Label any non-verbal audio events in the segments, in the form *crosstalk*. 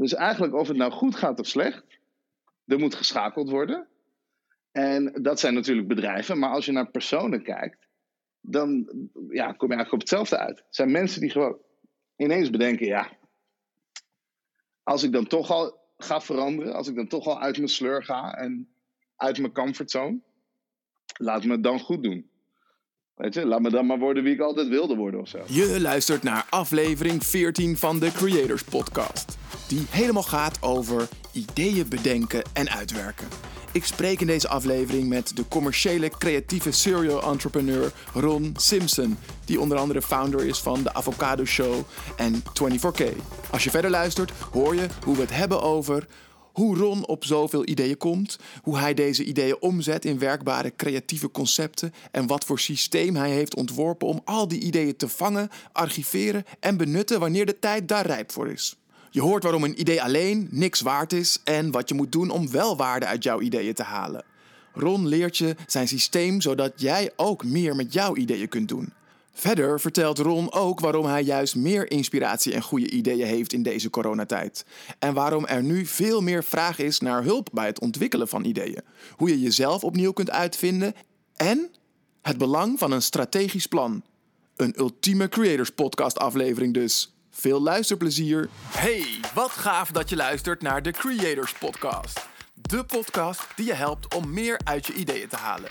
Dus eigenlijk of het nou goed gaat of slecht, er moet geschakeld worden. En dat zijn natuurlijk bedrijven, maar als je naar personen kijkt, dan ja, kom je eigenlijk op hetzelfde uit. Het zijn mensen die gewoon ineens bedenken, ja, als ik dan toch al ga veranderen, als ik dan toch al uit mijn sleur ga en uit mijn comfortzone, laat me het dan goed doen. Weet je, laat me dan maar worden wie ik altijd wilde worden of zo. Je luistert naar aflevering 14 van de Creators Podcast. Die helemaal gaat over ideeën bedenken en uitwerken. Ik spreek in deze aflevering met de commerciële creatieve serial entrepreneur Ron Simpson, die onder andere founder is van de Avocado Show en 24K. Als je verder luistert, hoor je hoe we het hebben over hoe Ron op zoveel ideeën komt, hoe hij deze ideeën omzet in werkbare creatieve concepten en wat voor systeem hij heeft ontworpen om al die ideeën te vangen, archiveren en benutten wanneer de tijd daar rijp voor is. Je hoort waarom een idee alleen niks waard is en wat je moet doen om wel waarde uit jouw ideeën te halen. Ron leert je zijn systeem zodat jij ook meer met jouw ideeën kunt doen. Verder vertelt Ron ook waarom hij juist meer inspiratie en goede ideeën heeft in deze coronatijd. En waarom er nu veel meer vraag is naar hulp bij het ontwikkelen van ideeën. Hoe je jezelf opnieuw kunt uitvinden en het belang van een strategisch plan. Een ultieme Creators Podcast aflevering dus. Veel luisterplezier. Hey, wat gaaf dat je luistert naar de Creators Podcast. De podcast die je helpt om meer uit je ideeën te halen.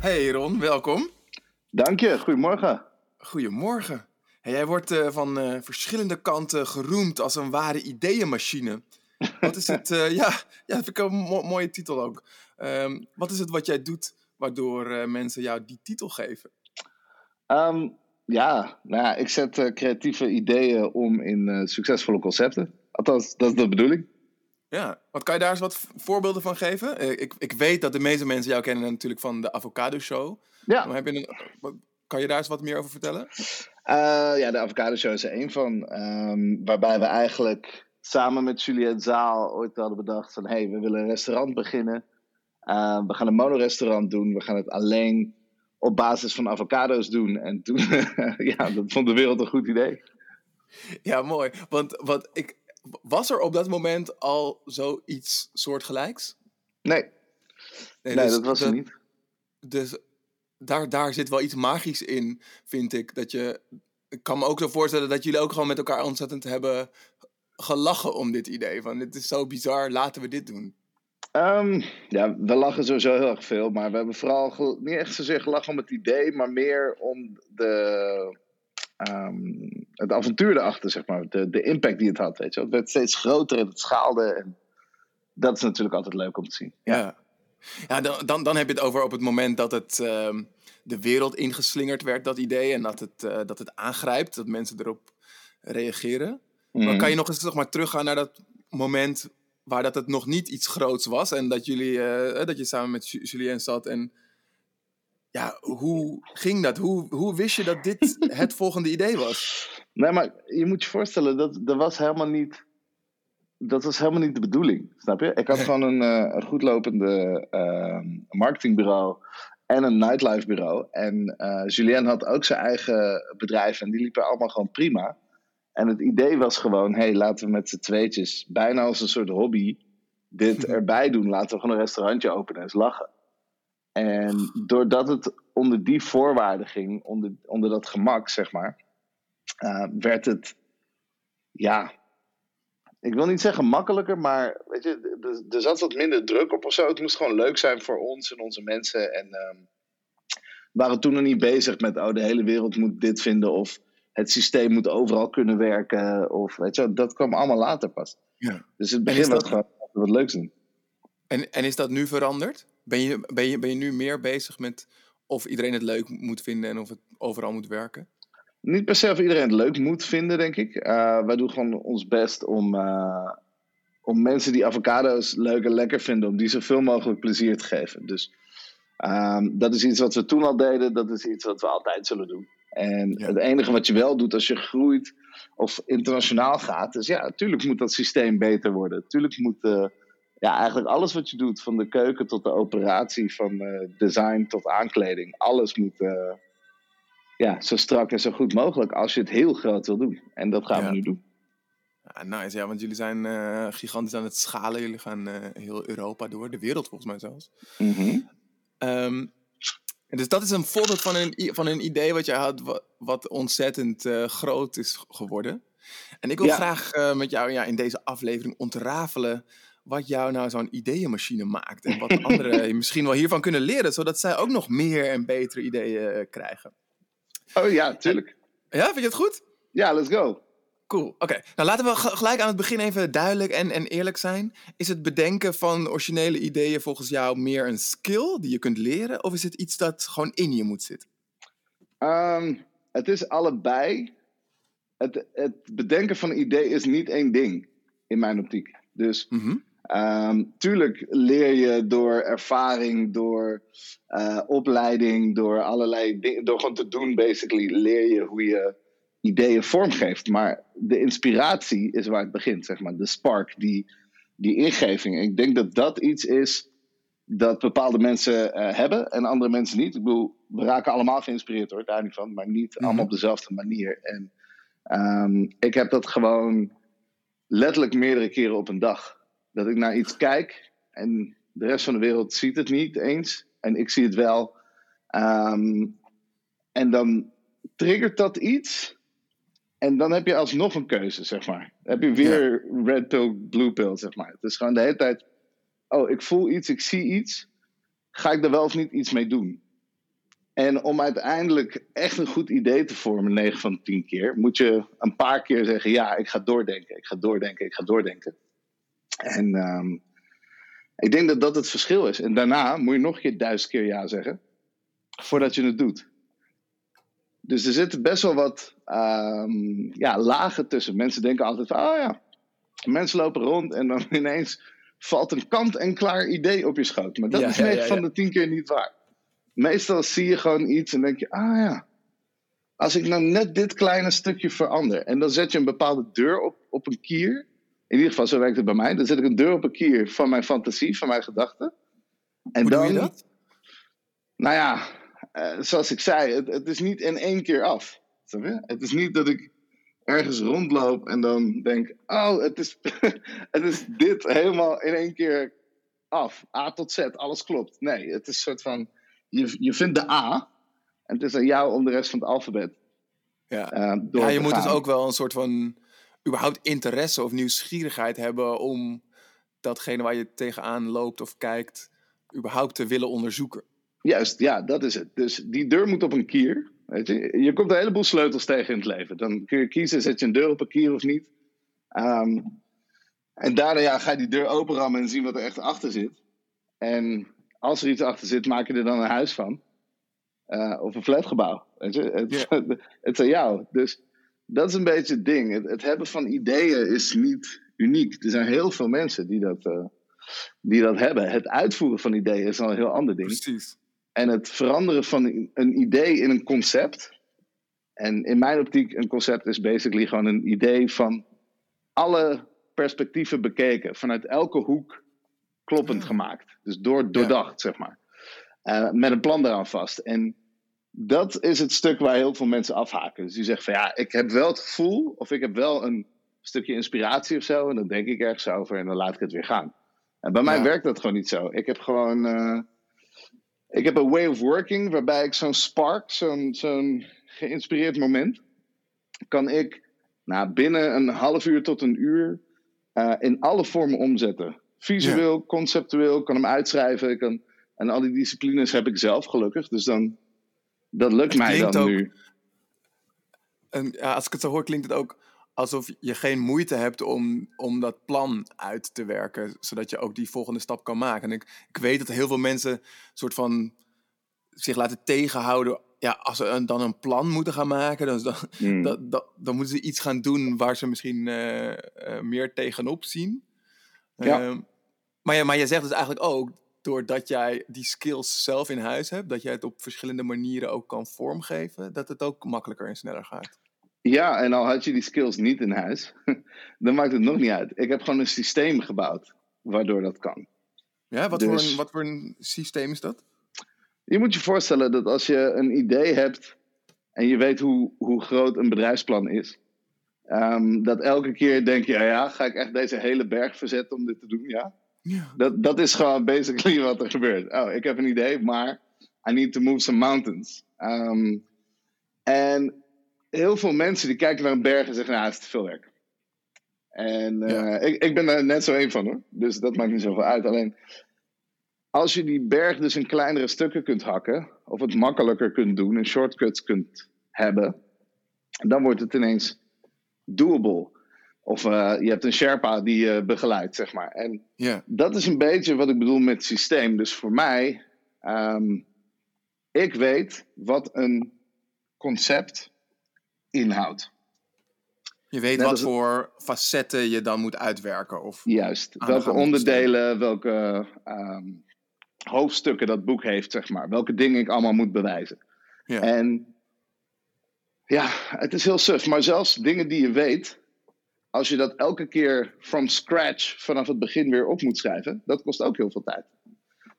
Hey Ron, welkom. Dank je, goedemorgen. Goedemorgen. Hey, jij wordt uh, van uh, verschillende kanten geroemd als een ware ideeënmachine. *laughs* Wat is het? Uh, ja, ja, dat vind ik een mo mooie titel ook. Um, wat is het wat jij doet waardoor mensen jou die titel geven? Um, ja, nou ja, ik zet creatieve ideeën om in succesvolle concepten. Althans, dat is de bedoeling. Ja, wat kan je daar eens wat voorbeelden van geven? Ik, ik weet dat de meeste mensen jou kennen natuurlijk van de Avocado Show. Ja. Maar heb je een, kan je daar eens wat meer over vertellen? Uh, ja, de Avocado Show is er één van. Um, waarbij we eigenlijk samen met Juliette Zaal ooit hadden bedacht van... hé, hey, we willen een restaurant beginnen. Uh, we gaan een monorestaurant doen. We gaan het alleen op basis van avocado's doen. En toen, *laughs* ja, dat vond de wereld een goed idee. Ja, mooi. Want wat ik, was er op dat moment al zoiets soortgelijks? Nee. Nee, nee dus dat was er niet. Dus daar, daar zit wel iets magisch in, vind ik. Dat je, ik kan me ook zo voorstellen dat jullie ook gewoon met elkaar ontzettend hebben gelachen om dit idee. Van dit is zo bizar, laten we dit doen. Um, ja, we lachen sowieso heel erg veel, maar we hebben vooral niet echt zozeer gelachen om het idee, maar meer om de, um, het avontuur erachter, zeg maar. De, de impact die het had, weet je. Het werd steeds groter en het schaalde. En dat is natuurlijk altijd leuk om te zien. Ja, ja dan, dan, dan heb je het over op het moment dat het um, de wereld ingeslingerd werd, dat idee. En dat het, uh, dat het aangrijpt, dat mensen erop reageren. Mm. Maar kan je nog eens zeg maar, teruggaan naar dat moment waar dat het nog niet iets groots was. En dat, jullie, uh, dat je samen met Julien zat en ja, hoe ging dat? Hoe, hoe wist je dat dit het volgende idee was? Nee, maar je moet je voorstellen, dat, dat was helemaal niet. Dat was helemaal niet de bedoeling, snap je? Ik had gewoon een, uh, een goedlopende uh, marketingbureau en een nightlife bureau. En uh, Julien had ook zijn eigen bedrijf en die liepen allemaal gewoon prima. En het idee was gewoon, hey, laten we met z'n tweetjes, bijna als een soort hobby, dit *laughs* erbij doen. Laten we gewoon een restaurantje openen en eens lachen. En doordat het onder die voorwaarden ging, onder, onder dat gemak, zeg maar, uh, werd het, ja, ik wil niet zeggen makkelijker, maar weet je, er, zat wat minder druk op of zo. Het moest gewoon leuk zijn voor ons en onze mensen. En uh, we waren toen nog niet bezig met, oh, de hele wereld moet dit vinden of het systeem moet overal kunnen werken. Of weet je, dat kwam allemaal later pas. Ja. Dus het begin was gewoon wat leuks doen. En, en is dat nu veranderd? Ben je, ben, je, ben je nu meer bezig met of iedereen het leuk moet vinden en of het overal moet werken? Niet per se of iedereen het leuk moet vinden, denk ik. Uh, wij doen gewoon ons best om, uh, om mensen die avocado's leuk en lekker vinden, om die zoveel mogelijk plezier te geven. Dus ehm, dat is iets wat we toen al deden, dat is iets wat we altijd zullen doen. En het enige wat je wel doet als je groeit of internationaal gaat, is ja, natuurlijk moet dat systeem beter worden. Natuurlijk moet uh, ja, eigenlijk alles wat je doet, van de keuken tot de operatie, van uh, design tot aankleding, alles moet uh, ja, zo strak en zo goed mogelijk als je het heel groot wil doen. En dat gaan we nu doen. Ja, nice, ja, want jullie zijn uh, gigantisch aan het schalen. Jullie gaan heel Europa door, de wereld volgens mij zelfs. Mm -hmm. um, en dus dat is een voorbeeld van een, van een idee wat jij had, wat, wat ontzettend groot is geworden. En ik wil ja. graag met jou ja, in deze aflevering ontrafelen wat jou nou zo'n ideeënmachine maakt. En wat *laughs* anderen misschien wel hiervan kunnen leren, zodat zij ook nog meer en betere ideeën krijgen. Oh ja, tuurlijk. Ja, vind je het goed? Ja, let's go. Cool, oké. Nou, laten we gelijk aan het begin even duidelijk en, en eerlijk zijn. Is het bedenken van originele ideeën volgens jou meer een skill die je kunt leren? Of is het iets dat gewoon in je moet zitten? Um, het is allebei. Het, het bedenken van een idee is niet één ding, in mijn optiek. Dus mm -hmm. Um, tuurlijk leer je door ervaring, door uh, opleiding, door allerlei dingen, door gewoon te doen, basically, leer je hoe je ideeën vormgeeft. Maar de inspiratie is waar het begint, zeg maar. De spark, die, die ingeving. Ik denk dat dat iets is dat bepaalde mensen uh, hebben en andere mensen niet. Ik bedoel, we raken allemaal geïnspireerd hoor, daar niet van. Maar niet Mhm. allemaal op dezelfde manier. En um, ik heb dat gewoon letterlijk meerdere keren op een dag. Dat ik naar iets kijk en de rest van de wereld ziet het niet eens. En ik zie het wel. Um, en dan triggert dat iets. En dan heb je alsnog een keuze, zeg maar. Dan heb je weer ja. red pill, blue pill, zeg maar. Het is gewoon de hele tijd... Oh, ik voel iets, ik zie iets. Ga ik er wel of niet iets mee doen? En om uiteindelijk echt een goed idee te vormen, 9 van de 10 keer... moet je een paar keer zeggen... Ja, ik ga doordenken, ik ga doordenken, ik ga doordenken. En um, ik denk dat dat het verschil is. En daarna moet je nog een keer duizend keer ja zeggen... voordat je het doet. Dus er zitten best wel wat um, ja, lagen tussen. Mensen denken altijd van, oh ja, mensen lopen rond en dan *laughs* ineens valt een kant-en-klaar idee op je schoot. Maar dat Ja, is ja, 9 ja, van de 10 keer niet waar. Meestal zie je gewoon iets en denk je, ah ja, als ik nou net dit kleine stukje verander. En dan zet je een bepaalde deur op, op een kier. In ieder geval, zo werkt het bij mij. Dan zet ik een deur op een kier van mijn fantasie, van mijn gedachten. En Hoe dan, doe je dat? nou ja, uh, zoals ik zei, het, het, is niet in één keer af. Snap je? Het is niet dat ik ergens rondloop en dan denk, oh, het is, *laughs* het is dit helemaal in één keer af. A tot Z, alles klopt. Nee, het is een soort van, je, je vindt de A en het is aan jou om de rest van het alfabet Ja, uh, door ja je moet dus ook wel een soort van überhaupt interesse of nieuwsgierigheid hebben om datgene waar je tegenaan loopt of kijkt, überhaupt te willen onderzoeken. Juist, ja, dat is het. Dus die deur moet op een kier. Weet je? je komt een heleboel sleutels tegen in het leven. Dan kun je kiezen, zet je een deur op een kier of niet. Um, en daarna ja, ga je die deur openrammen en zien wat er echt achter zit. En als er iets achter zit, maak je er dan een huis van. Uh, of een flatgebouw. Weet je? Het, *laughs* het is aan jou. Dus dat is een beetje het ding. Het, het hebben van ideeën is niet uniek. Er zijn heel veel mensen die dat, uh, die dat hebben. Het uitvoeren van ideeën is al een heel ander ding. Precies. En het veranderen van een idee in een concept. En in mijn optiek, een concept is basically gewoon een idee van alle perspectieven bekeken. Vanuit elke hoek kloppend Ja. gemaakt. Dus door, doordacht, zeg maar. Uh, met een plan eraan vast. En dat is het stuk waar heel veel mensen afhaken. Dus die zeggen van ja, ik heb wel het gevoel, of ik heb wel een stukje inspiratie of zo. En dan denk ik ergens over en dan laat ik het weer gaan. En bij mij werkt dat gewoon niet zo. Ik heb gewoon. uh, ik heb een way of working waarbij ik zo'n spark, zo'n zo'n geïnspireerd moment, kan ik nou, binnen een half uur tot een uur uh, in alle vormen omzetten. Visueel, ja. conceptueel, kan hem uitschrijven. Ik kan, en al die disciplines heb ik zelf gelukkig. Dus dan, dat lukt mij dan ook- nu. En ja, als ik het zo hoor, klinkt het ook alsof je geen moeite hebt om, om dat plan uit te werken, zodat je ook die volgende stap kan maken. En ik, ik weet dat heel veel mensen soort van zich laten tegenhouden. Ja, als ze een, dan een plan moeten gaan maken, dan, dan, Hmm. dan, dan, dan moeten ze iets gaan doen waar ze misschien eh, eh, meer tegenop zien. Ja. Ehm, maar, ja, maar jij zegt dus eigenlijk ook, doordat jij die skills zelf in huis hebt, dat jij het op verschillende manieren ook kan vormgeven, dat het ook makkelijker en sneller gaat. Ja, en al had je die skills niet in huis, *laughs* dan maakt het nog niet uit. Ik heb gewoon een systeem gebouwd waardoor dat kan. Ja, wat, voor Dus- een, wat voor een systeem is dat? Je moet je voorstellen dat als je een idee hebt en je weet hoe, hoe groot een bedrijfsplan is, ehm, dat elke keer denk je, ja, ja, ga ik echt deze hele berg verzetten om dit te doen? Ja. Ja. Dat, dat is gewoon basically wat er gebeurt. Oh, ik heb een idee, maar I need to move some mountains. Ehm, en heel veel mensen die kijken naar een berg en zeggen, nou, het is te veel werk. En eh, Ja. ik, ik ben er net zo één van hoor. Dus dat maakt niet zoveel uit. Alleen als je die berg dus in kleinere stukken kunt hakken, of het makkelijker kunt doen en shortcuts kunt hebben, dan wordt het ineens doable. Of eh, je hebt een Sherpa die je begeleidt, zeg maar. En Ja. dat is een beetje wat ik bedoel met systeem. Dus voor mij, ehm, ik weet wat een concept inhoudt. Je weet Net wat voor facetten je dan moet uitwerken. Of, Juist. Welke onderdelen, welke ehm, hoofdstukken dat boek heeft, zeg maar. Welke dingen ik allemaal moet bewijzen. ja. En ja, het is heel suf. Maar zelfs dingen die je weet, als je dat elke keer from scratch vanaf het begin weer op moet schrijven, dat kost ook heel veel tijd.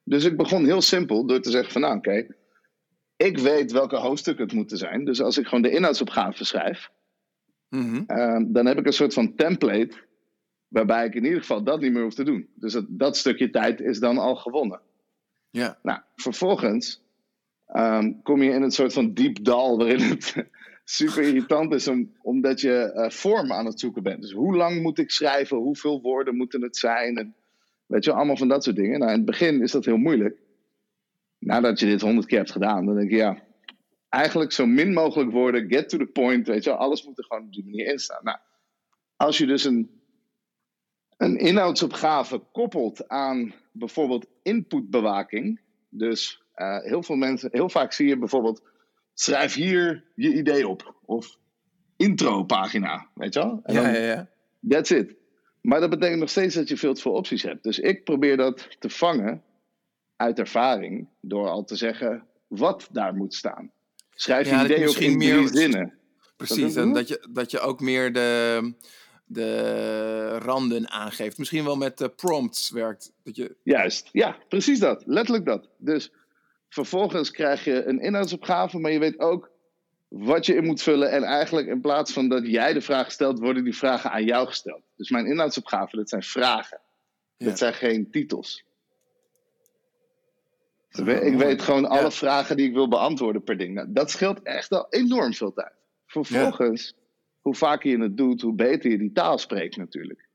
Dus ik begon heel simpel door te zeggen van nou oké, ik weet welke hoofdstukken het moeten zijn. Dus als ik gewoon de inhoudsopgave schrijf, Mhm. Ehm, dan heb ik een soort van template. Waarbij ik in ieder geval dat niet meer hoef te doen. Dus dat, dat stukje tijd is dan al gewonnen. ja. Nou, vervolgens ehm, kom je in een soort van diep dal. waarin het super irritant is. Om, omdat je eh, vorm aan het zoeken bent. Dus hoe lang moet ik schrijven? Hoeveel woorden moeten het zijn? En, weet je, allemaal van dat soort dingen. Nou, in het begin is dat heel moeilijk. Nadat je dit honderd keer hebt gedaan, dan denk je ja. Eigenlijk zo min mogelijk woorden, get to the point. Weet je, alles moet er gewoon op die manier in staan. Nou, als je dus een, een inhoudsopgave koppelt aan bijvoorbeeld inputbewaking. Dus eh, heel veel mensen, heel vaak zie je bijvoorbeeld, schrijf hier je idee op. Of intro pagina, weet je wel? En Ja, dan- ja, ja. That's it. Maar dat betekent nog steeds dat je veel te veel opties hebt. Dus ik probeer dat te vangen uit ervaring door al te zeggen wat daar moet staan. Schrijf je idee op in meer- zinnen. Precies, Dat- en dat je, dat je ook meer de, de randen aangeeft. Misschien wel met eh, prompts werkt. Dat je, Juist, ja, precies dat. Letterlijk dat. Dus vervolgens krijg je een inhoudsopgave, maar je weet ook wat je in moet vullen. En eigenlijk in plaats van dat jij de vraag stelt, worden die vragen aan jou gesteld. Dus mijn inhoudsopgave, dat zijn vragen. Ja. Dat zijn geen titels. Ik weet gewoon alle vragen die ik wil beantwoorden per ding. Nou, dat scheelt echt al enorm veel tijd. Vervolgens, hoe vaker je het doet, hoe beter je die taal spreekt natuurlijk.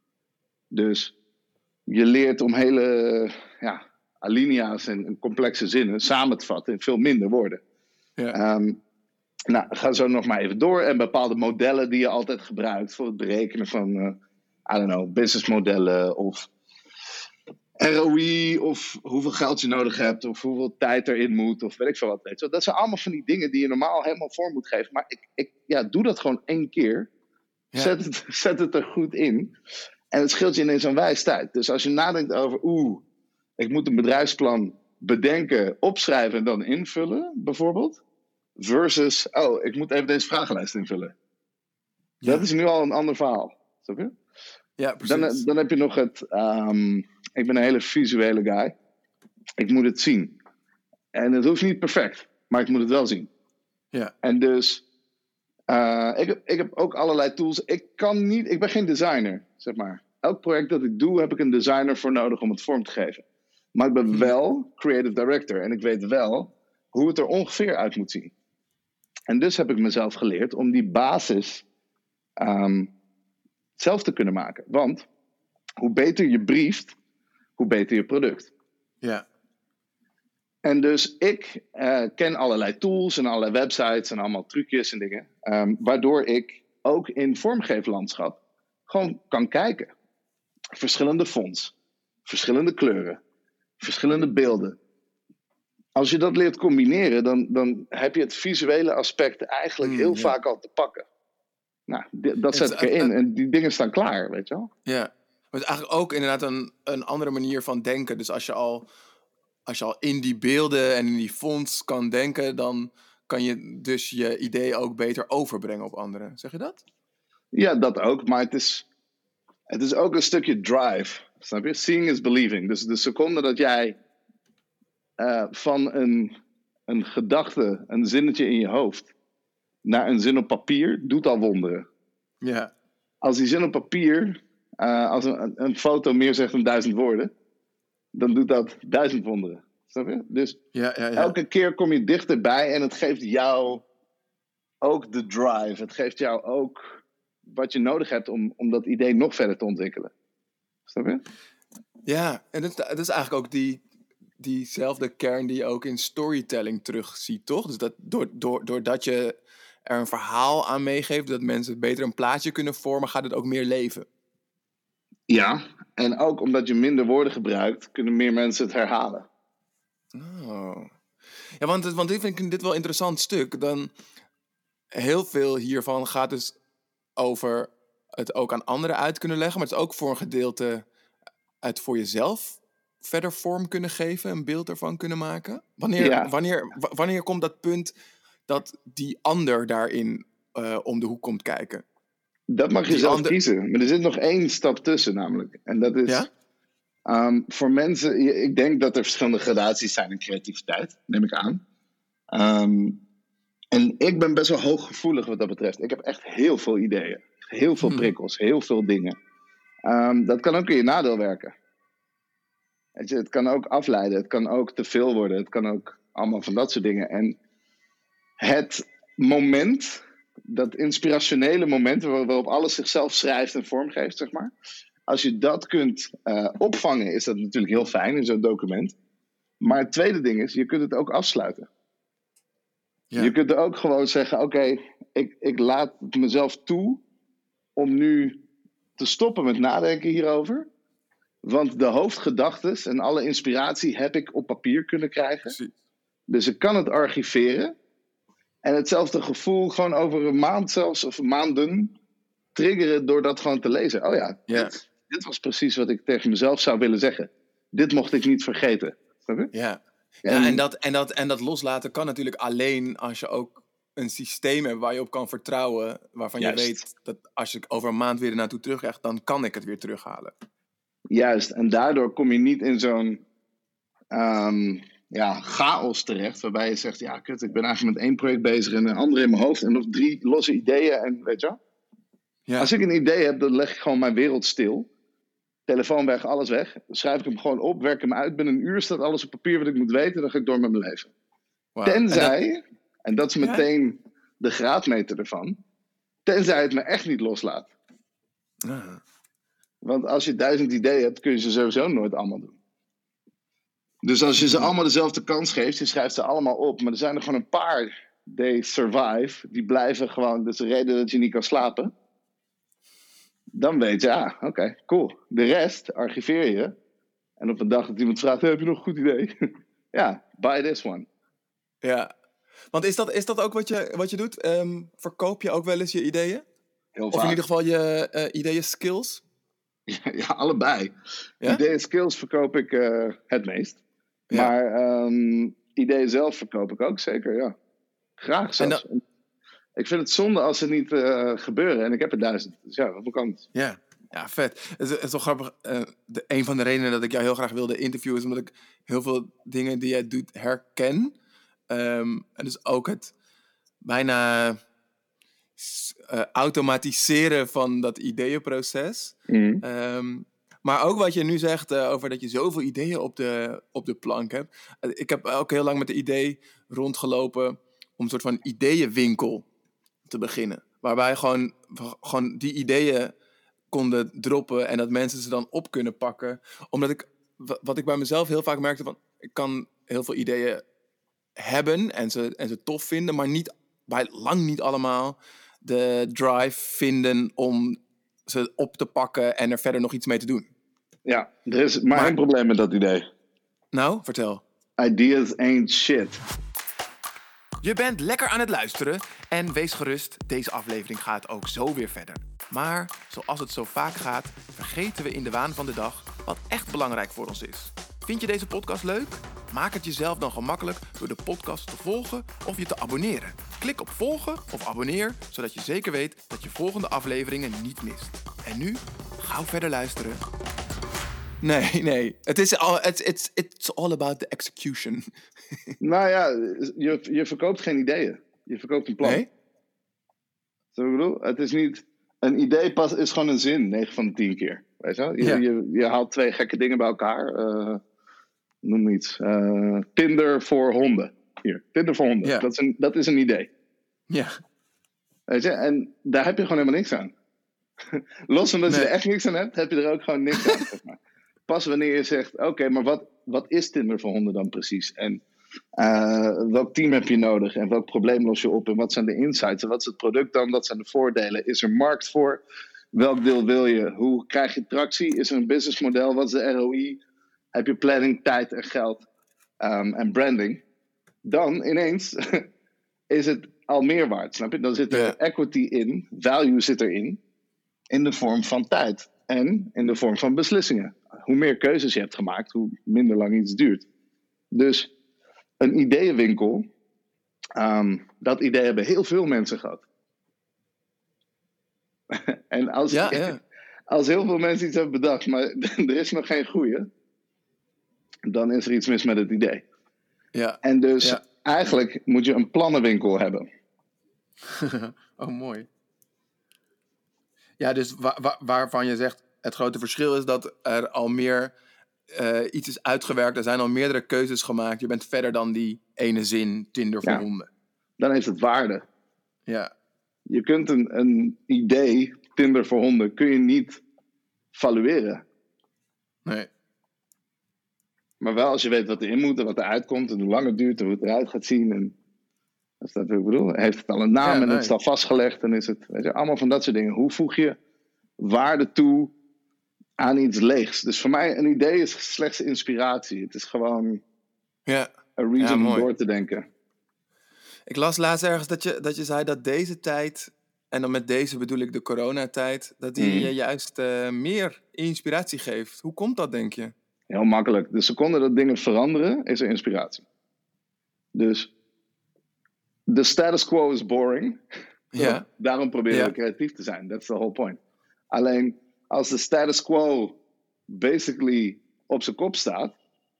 Dus je leert om hele ja, alinea's en, en complexe zinnen samen te vatten in veel minder woorden. ja. Ehm, nou, ga zo nog maar even door. En bepaalde modellen die je altijd gebruikt voor het berekenen van, eh I don't know, businessmodellen of ROI of hoeveel geld je nodig hebt of hoeveel tijd erin moet of weet ik veel wat. Weet je. Dat zijn allemaal van die dingen die je normaal helemaal voor moet geven. Maar ik, ik ja, doe dat gewoon één keer. Ja. Zet, het, *laughs* zet het er goed in. En het scheelt je ineens een wijs tijd. Dus als je nadenkt over, oeh, ik moet een bedrijfsplan bedenken, opschrijven en dan invullen, bijvoorbeeld. Versus, oh, ik moet even deze vragenlijst invullen. Ja. Dat is nu al een ander verhaal. Snap je? ja, precies. Dan, dan heb je nog het. ehm, ik ben een hele visuele guy. Ik moet het zien. En het hoeft niet perfect, maar ik moet het wel zien. ja. En dus. eh, ik, heb, ik heb ook allerlei tools. Ik kan niet. Ik ben geen designer, zeg maar. Elk project dat ik doe, heb ik een designer voor nodig om het vorm te geven. Maar ik ben wel creative director. En ik weet wel hoe het er ongeveer uit moet zien. En dus heb ik mezelf geleerd om die basis ehm, zelf te kunnen maken. Want hoe beter je brieft, hoe beter je product. ja. En dus ik eh, ken allerlei tools en allerlei websites en allemaal trucjes en dingen. ehm, waardoor ik ook in vormgeeflandschap gewoon kan kijken. Verschillende fonts, verschillende kleuren, verschillende beelden. Als je dat leert combineren, dan, dan heb je het visuele aspect eigenlijk Mm, heel ja. vaak al te pakken. Nou, dat zet ik erin en die dingen staan klaar, weet je wel? Ja. Maar het is eigenlijk ook inderdaad een, een andere manier van denken. Dus als je, al, als je al in die beelden en in die fonts kan denken, dan kan je dus je idee ook beter overbrengen op anderen. Zeg je dat? Ja, dat ook. Maar het is, het is ook een stukje drive. Snap je? Seeing is believing. Dus de seconde dat jij uh, van een, een gedachte, een zinnetje in je hoofd, naar een zin op papier, doet al wonderen. Ja. Als die zin op papier, uh, als een, een foto meer zegt dan duizend woorden, dan doet dat duizend wonderen. Snap je? Dus ja, ja, ja. elke keer kom je dichterbij en het geeft jou ook de drive. Het geeft jou ook wat je nodig hebt om, om dat idee nog verder te ontwikkelen. Snap je? Ja, en dat, dat is eigenlijk ook die, diezelfde kern die je ook in storytelling terugziet, toch? Dus dat door, door, doordat je er een verhaal aan meegeeft, dat mensen beter een plaatje kunnen vormen, gaat het ook meer leven. Ja, en ook omdat je minder woorden gebruikt, kunnen meer mensen het herhalen. Oh. Ja, want, want dit vind ik dit wel een interessant stuk. Dan, heel veel hiervan gaat dus over het ook aan anderen uit kunnen leggen, maar het is ook voor een gedeelte uit voor jezelf verder vorm kunnen geven, een beeld ervan kunnen maken? Wanneer, wanneer, wanneer komt dat punt dat die ander daarin uh, om de hoek komt kijken? Dat mag je die zelf ander... kiezen. Maar er zit nog één stap tussen namelijk. En dat is... Ja? Um, voor mensen, ik denk dat er verschillende gradaties zijn in creativiteit, neem ik aan. Um, en ik ben best wel hooggevoelig wat dat betreft. Ik heb echt heel veel ideeën, heel veel hmm. prikkels, heel veel dingen. Um, dat kan ook in je nadeel werken. Weet je, het kan ook afleiden, het kan ook te veel worden, het kan ook allemaal van dat soort dingen. En het moment, dat inspirationele moment waarop alles zichzelf schrijft en vormgeeft, zeg maar. Als je dat kunt uh, opvangen, is dat natuurlijk heel fijn in zo'n document. Maar het tweede ding is, je kunt het ook afsluiten. Ja. Je kunt er ook gewoon zeggen: Oké, ik, ik laat mezelf toe om nu te stoppen met nadenken hierover. Want de hoofdgedachten en alle inspiratie heb ik op papier kunnen krijgen. Dus ik kan het archiveren. En hetzelfde gevoel gewoon over een maand zelfs, of maanden, triggeren door dat gewoon te lezen. Oh ja, dit, dit, was precies wat ik tegen mezelf zou willen zeggen. Dit mocht ik niet vergeten. Ja, ja en, en, dat, en, dat, en dat loslaten kan natuurlijk alleen als je ook een systeem hebt waar je op kan vertrouwen. Waarvan je weet dat als ik over een maand weer naartoe terugkrijg, dan kan ik het weer terughalen. Juist, en daardoor kom je niet in zo'n um, ja, chaos terecht, waarbij je zegt, ja kut, ik ben eigenlijk met één project bezig en een andere in mijn hoofd en nog drie losse ideeën en weet je ja. Als ik een idee heb, dan leg ik gewoon mijn wereld stil. Telefoon weg, alles weg. Dan schrijf ik hem gewoon op, werk hem uit. Binnen een uur staat alles op papier wat ik moet weten. Dan ga ik door met mijn leven. Tenzij, en dat... is meteen de graadmeter ervan. Tenzij het me echt niet loslaat. Ah. Want als je duizend ideeën hebt, kun je ze sowieso nooit allemaal doen. Dus als je ze allemaal dezelfde kans geeft, je schrijft ze allemaal op, maar er zijn er gewoon een paar die survive, die blijven gewoon, dat is de reden dat je niet kan slapen. Dan weet je, ah, oké, cool. De rest archiveer je. En op een dag dat iemand vraagt, heb je nog een goed idee? *laughs* ja, buy this one. Ja, want is dat, is dat ook wat je, wat je doet? Ehm, verkoop je ook wel eens je ideeën? Heel of in ieder geval je uh, ideeën skills? *laughs* Ja, allebei. Ja? Ideeën skills verkoop ik uh, het meest. Maar um, ideeën zelf verkoop ik ook zeker, ja. Graag zelfs. Ik vind het zonde als ze niet uh, gebeuren. En ik heb er duizend. Dus ja, dat kant. Ja. Ja, vet. Het is, het is toch grappig. Uh, de, een van de redenen dat ik jou heel graag wilde interviewen... is omdat ik heel veel dingen die jij doet herken. Um, en dus ook het bijna uh, automatiseren van dat ideeënproces. Mm. Um, maar ook wat je nu zegt uh, over dat je zoveel ideeën op de, op de plank hebt. Uh, ik heb ook heel lang met het idee rondgelopen om een soort van ideeënwinkel te beginnen. Waarbij gewoon, gewoon die ideeën konden droppen en dat mensen ze dan op kunnen pakken. Omdat ik, wat ik bij mezelf heel vaak merkte, van, ik kan heel veel ideeën hebben en ze, en ze tof vinden, maar niet, bij lang niet allemaal de drive vinden om ze op te pakken en er verder nog iets mee te doen. Ja, er is maar, maar één probleem met dat idee. Nou, vertel. Ideas ain't shit. Je bent lekker aan het luisteren en wees gerust, deze aflevering gaat ook zo weer verder. Maar zoals het zo vaak gaat, vergeten we in de waan van de dag wat echt belangrijk voor ons is. Vind je deze podcast leuk? Maak het jezelf dan gemakkelijk door de podcast te volgen of je te abonneren. Klik op volgen of abonneer, zodat je zeker weet dat je volgende afleveringen niet mist. En nu, gauw verder luisteren. Nee, nee. Het is all, it's, it's, it's all about the execution. *laughs* Nou ja, je, je verkoopt geen ideeën. Je verkoopt een plan. Nee? Zo ik bedoel? Het is niet... Een idee pas, is gewoon een zin, 9 van de 10 keer. Weet je wel? Je, Ja. je, je haalt twee gekke dingen bij elkaar. eh, noem iets. eh, Tinder voor honden. Hier, Tinder voor honden. Ja. Dat, is een, dat is een idee. Ja. Weet je? En daar heb je gewoon helemaal niks aan. *laughs* Los van dat je er echt niks aan hebt, heb je er ook gewoon niks aan. *laughs* zeg maar. Pas wanneer je zegt, oké, maar wat, wat is Tinder voor honden dan precies? En eh, welk team heb je nodig? En welk probleem los je op? En wat zijn de insights? En wat is het product dan? Wat zijn de voordelen? Is er markt voor? Welk deel wil je? Hoe krijg je tractie? Is er een businessmodel? Wat is de ROI? Heb je planning, tijd en geld ehm, en branding? Dan ineens *laughs* is het al meer waard, snap je? Dan zit er equity in, value zit erin, in de vorm van tijd en in de vorm van beslissingen. Hoe meer keuzes je hebt gemaakt, hoe minder lang iets duurt. Dus een ideeënwinkel, ehm, dat idee hebben heel veel mensen gehad. *laughs* en als, Ja, *laughs* ja. als heel veel mensen iets hebben bedacht, maar er is nog geen goeie, dan is er iets mis met het idee. Ja. En dus Ja. eigenlijk moet je een plannenwinkel hebben. *laughs* oh, mooi. Ja, dus wa- wa- waarvan je zegt, het grote verschil is dat er al meer eh, iets is uitgewerkt. Er zijn al meerdere keuzes gemaakt. Je bent verder dan die ene zin Tinder voor Ja. honden. Dan heeft het waarde. Ja, Je kunt een, een idee, Tinder voor honden, kun je niet valueren. nee. Maar wel als je weet wat erin moet en wat eruit komt en hoe lang het duurt en hoe het eruit gaat zien. En, dat is dat wat ik bedoel. Heeft het al een naam Ja, en het nee. is al vastgelegd en is het, weet je, allemaal van dat soort dingen. Hoe voeg je waarde toe aan iets leegs? Dus voor mij, een idee is slechts inspiratie. Het is gewoon Ja. een reason Ja, om door te denken. Ik las laatst ergens dat je, dat je zei dat deze tijd, en dan met deze bedoel ik de coronatijd, dat die Mhm. je juist eh, meer inspiratie geeft. Hoe komt dat, denk je? Heel makkelijk. De seconde dat dingen veranderen, is er inspiratie. Dus de status quo is boring. Ja. *laughs* Daarom proberen Ja. we creatief te zijn. That's the whole point. Alleen als de status quo basically op zijn kop staat,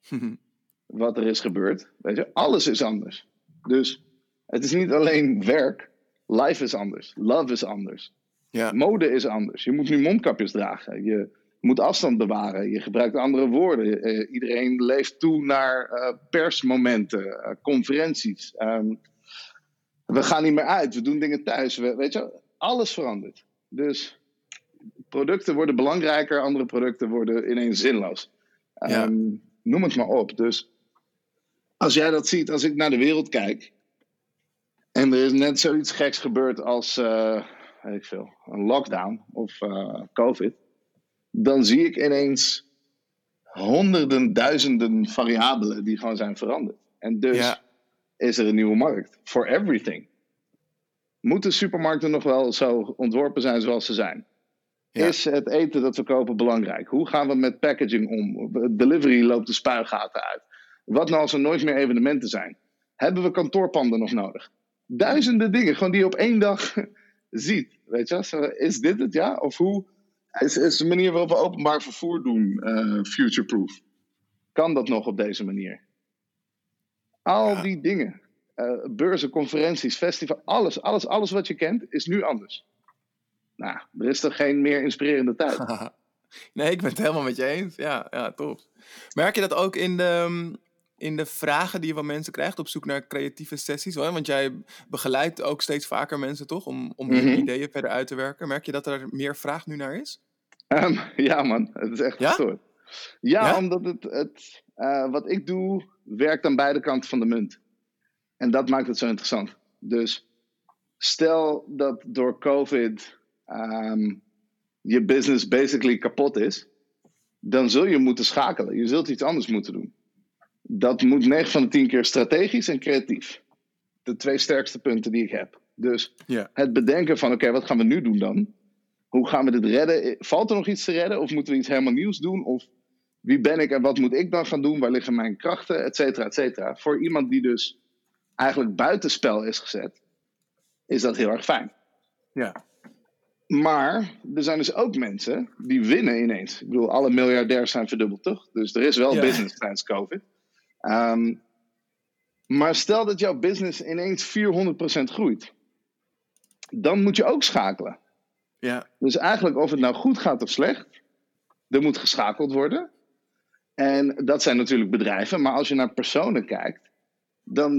*laughs* wat er is gebeurd, weet je, alles is anders. Dus het is niet alleen werk, life is anders, love is anders. ja. Mode is anders. Je moet nu mondkapjes dragen. Je moet afstand bewaren. Je gebruikt andere woorden. Eh, iedereen leeft toe naar eh, persmomenten, eh, conferenties. Ehm, we gaan niet meer uit. We doen dingen thuis. We, weet je, alles verandert. Dus producten worden belangrijker. Andere producten worden ineens zinloos. Ja. Ehm, Noem het maar op. Dus als jij dat ziet, als ik naar de wereld kijk. En er is net zoiets geks gebeurd als weet ik veel, een lockdown of COVID. Dan zie ik ineens honderden, duizenden variabelen die gewoon zijn veranderd. En dus Ja. is er een nieuwe markt. For everything. Moeten supermarkten nog wel zo ontworpen zijn zoals ze zijn? Ja. Is het eten dat we kopen belangrijk? Hoe gaan we met packaging om? Delivery loopt de spuigaten uit. Wat nou als er nooit meer evenementen zijn? Hebben we kantoorpanden nog nodig? Duizenden dingen, gewoon die je op één dag *laughs* ziet. Weet je, is dit het ja? Of hoe is, is de manier waarop we openbaar vervoer doen eh, future-proof? Kan dat nog op deze manier? Al Ja. die dingen. Eh, beurzen, conferenties, festivals, alles, alles, alles wat je kent is nu anders. Nou, er is toch geen meer inspirerende tijd. *laughs* nee, ik ben het helemaal met je eens. Ja, ja, top. Merk je dat ook in de, in de vragen die je van mensen krijgt op zoek naar creatieve sessies? Hoor? Want jij begeleidt ook steeds vaker mensen, toch? Om, om Mhm. ideeën verder uit te werken. Merk je dat er meer vraag nu naar is? Ehm, ja, man, het is echt Ja? gestoord. Ja, Ja? omdat het, het eh, wat ik doe, werkt aan beide kanten van de munt. En dat maakt het zo interessant. Dus stel dat door COVID ehm, je business basically kapot is, dan zul je moeten schakelen. Je zult iets anders moeten doen. Dat moet 9 van de 10 keer strategisch en creatief. De twee sterkste punten die ik heb. Dus Ja. het bedenken van, oké, wat gaan we nu doen dan? Hoe gaan we dit redden? Valt er nog iets te redden? Of moeten we iets helemaal nieuws doen? Of wie ben ik en wat moet ik dan gaan doen? Waar liggen mijn krachten? Et cetera, et cetera. Voor iemand die dus eigenlijk buitenspel is gezet, is dat heel erg fijn. Ja. Maar er zijn dus ook mensen die winnen ineens. Ik bedoel, alle miljardairs zijn verdubbeld, toch? Dus er is wel Ja. business tijdens COVID. Ehm, maar stel dat jouw business ineens 400% groeit. Dan moet je ook schakelen. Ja. Dus eigenlijk of het nou goed gaat of slecht, er moet geschakeld worden. En dat zijn natuurlijk bedrijven, maar als je naar personen kijkt, dan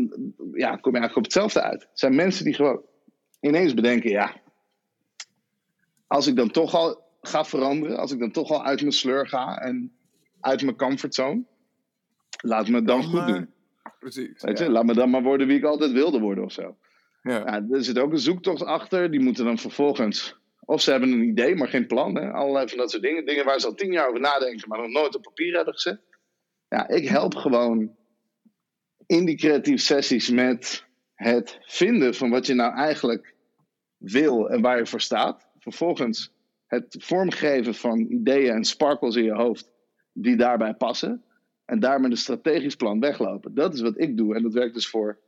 ja, kom je eigenlijk op hetzelfde uit. Het zijn mensen die gewoon ineens bedenken, ja, als ik dan toch al ga veranderen, als ik dan toch al uit mijn sleur ga en uit mijn comfortzone, laat me het dan goed doen. Precies. Weet ja. Laat me dan maar worden wie ik altijd wilde worden of zo. Ja. Ja, er zit ook een zoektocht achter. Die moeten dan vervolgens. Of ze hebben een idee, maar geen plan. Hè? Allerlei van dat soort dingen. Dingen waar ze al tien jaar over nadenken, maar nog nooit op papier hebben gezet. Ja, ik help gewoon in die creatieve sessies met het vinden van wat je nou eigenlijk wil en waar je voor staat. Vervolgens het vormgeven van ideeën en sparkles in je hoofd die daarbij passen. En daar met een strategisch plan weglopen. Dat is wat ik doe. En dat werkt dus voor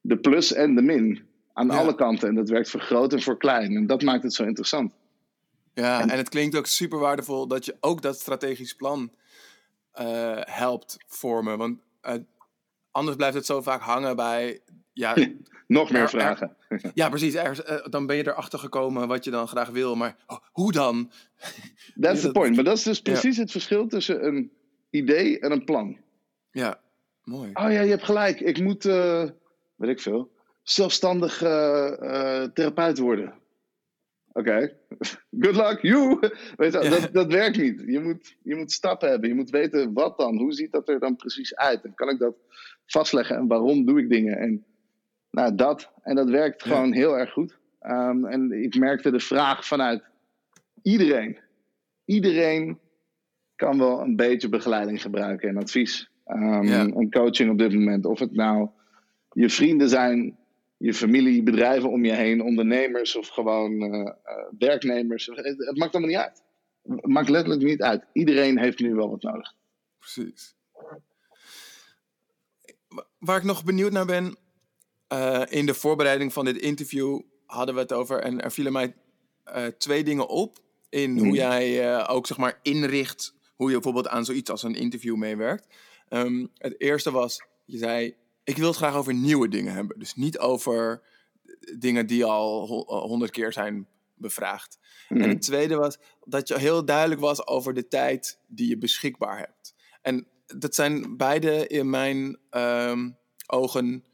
de plus en de min. Aan Ja. alle kanten. En dat werkt voor groot en voor klein. En dat maakt het zo interessant. Ja, en het klinkt ook super waardevol dat je ook dat strategisch plan eh, helpt vormen. Want eh, anders blijft het zo vaak hangen bij. Ja, *laughs* Nog meer Er- er- vragen. *laughs* ja precies. Ergens, eh, dan ben je erachter gekomen wat je dan graag wil. Maar oh, hoe dan? *laughs* That's the point. Maar dat is dus precies het verschil tussen een idee en een plan. Ja, mooi. Oh ja, je hebt gelijk. Ik moet, weet ik veel, zelfstandig eh, therapeut worden. Oké, *laughs* good luck, you. Weet je, Ja. dat, dat werkt niet. Je moet, je moet stappen hebben. Je moet weten wat dan. Hoe ziet dat er dan precies uit? En kan ik dat vastleggen? En waarom doe ik dingen? En nou, dat. En dat werkt Ja. gewoon heel erg goed. Ehm, en ik merkte de vraag vanuit iedereen. Iedereen kan wel een beetje begeleiding gebruiken en advies. Ja. En coaching op dit moment. Of het nou je vrienden zijn, je familie, bedrijven om je heen, ondernemers of gewoon eh, eh, werknemers. Het, het maakt allemaal niet uit. Het maakt letterlijk niet uit. Iedereen heeft nu wel wat nodig. Precies. Wa- Waar ik nog benieuwd naar ben, eh, in de voorbereiding van dit interview hadden we het over en er vielen mij twee dingen op in hoe Mhm. jij ook zeg maar inricht hoe je bijvoorbeeld aan zoiets als een interview meewerkt. Ehm, het eerste was, je zei, ik wil het graag over nieuwe dingen hebben. Dus niet over dingen die al ho- honderd keer zijn bevraagd. En Mhm. het tweede was dat je heel duidelijk was over de tijd die je beschikbaar hebt. En dat zijn beide in mijn ehm, ogen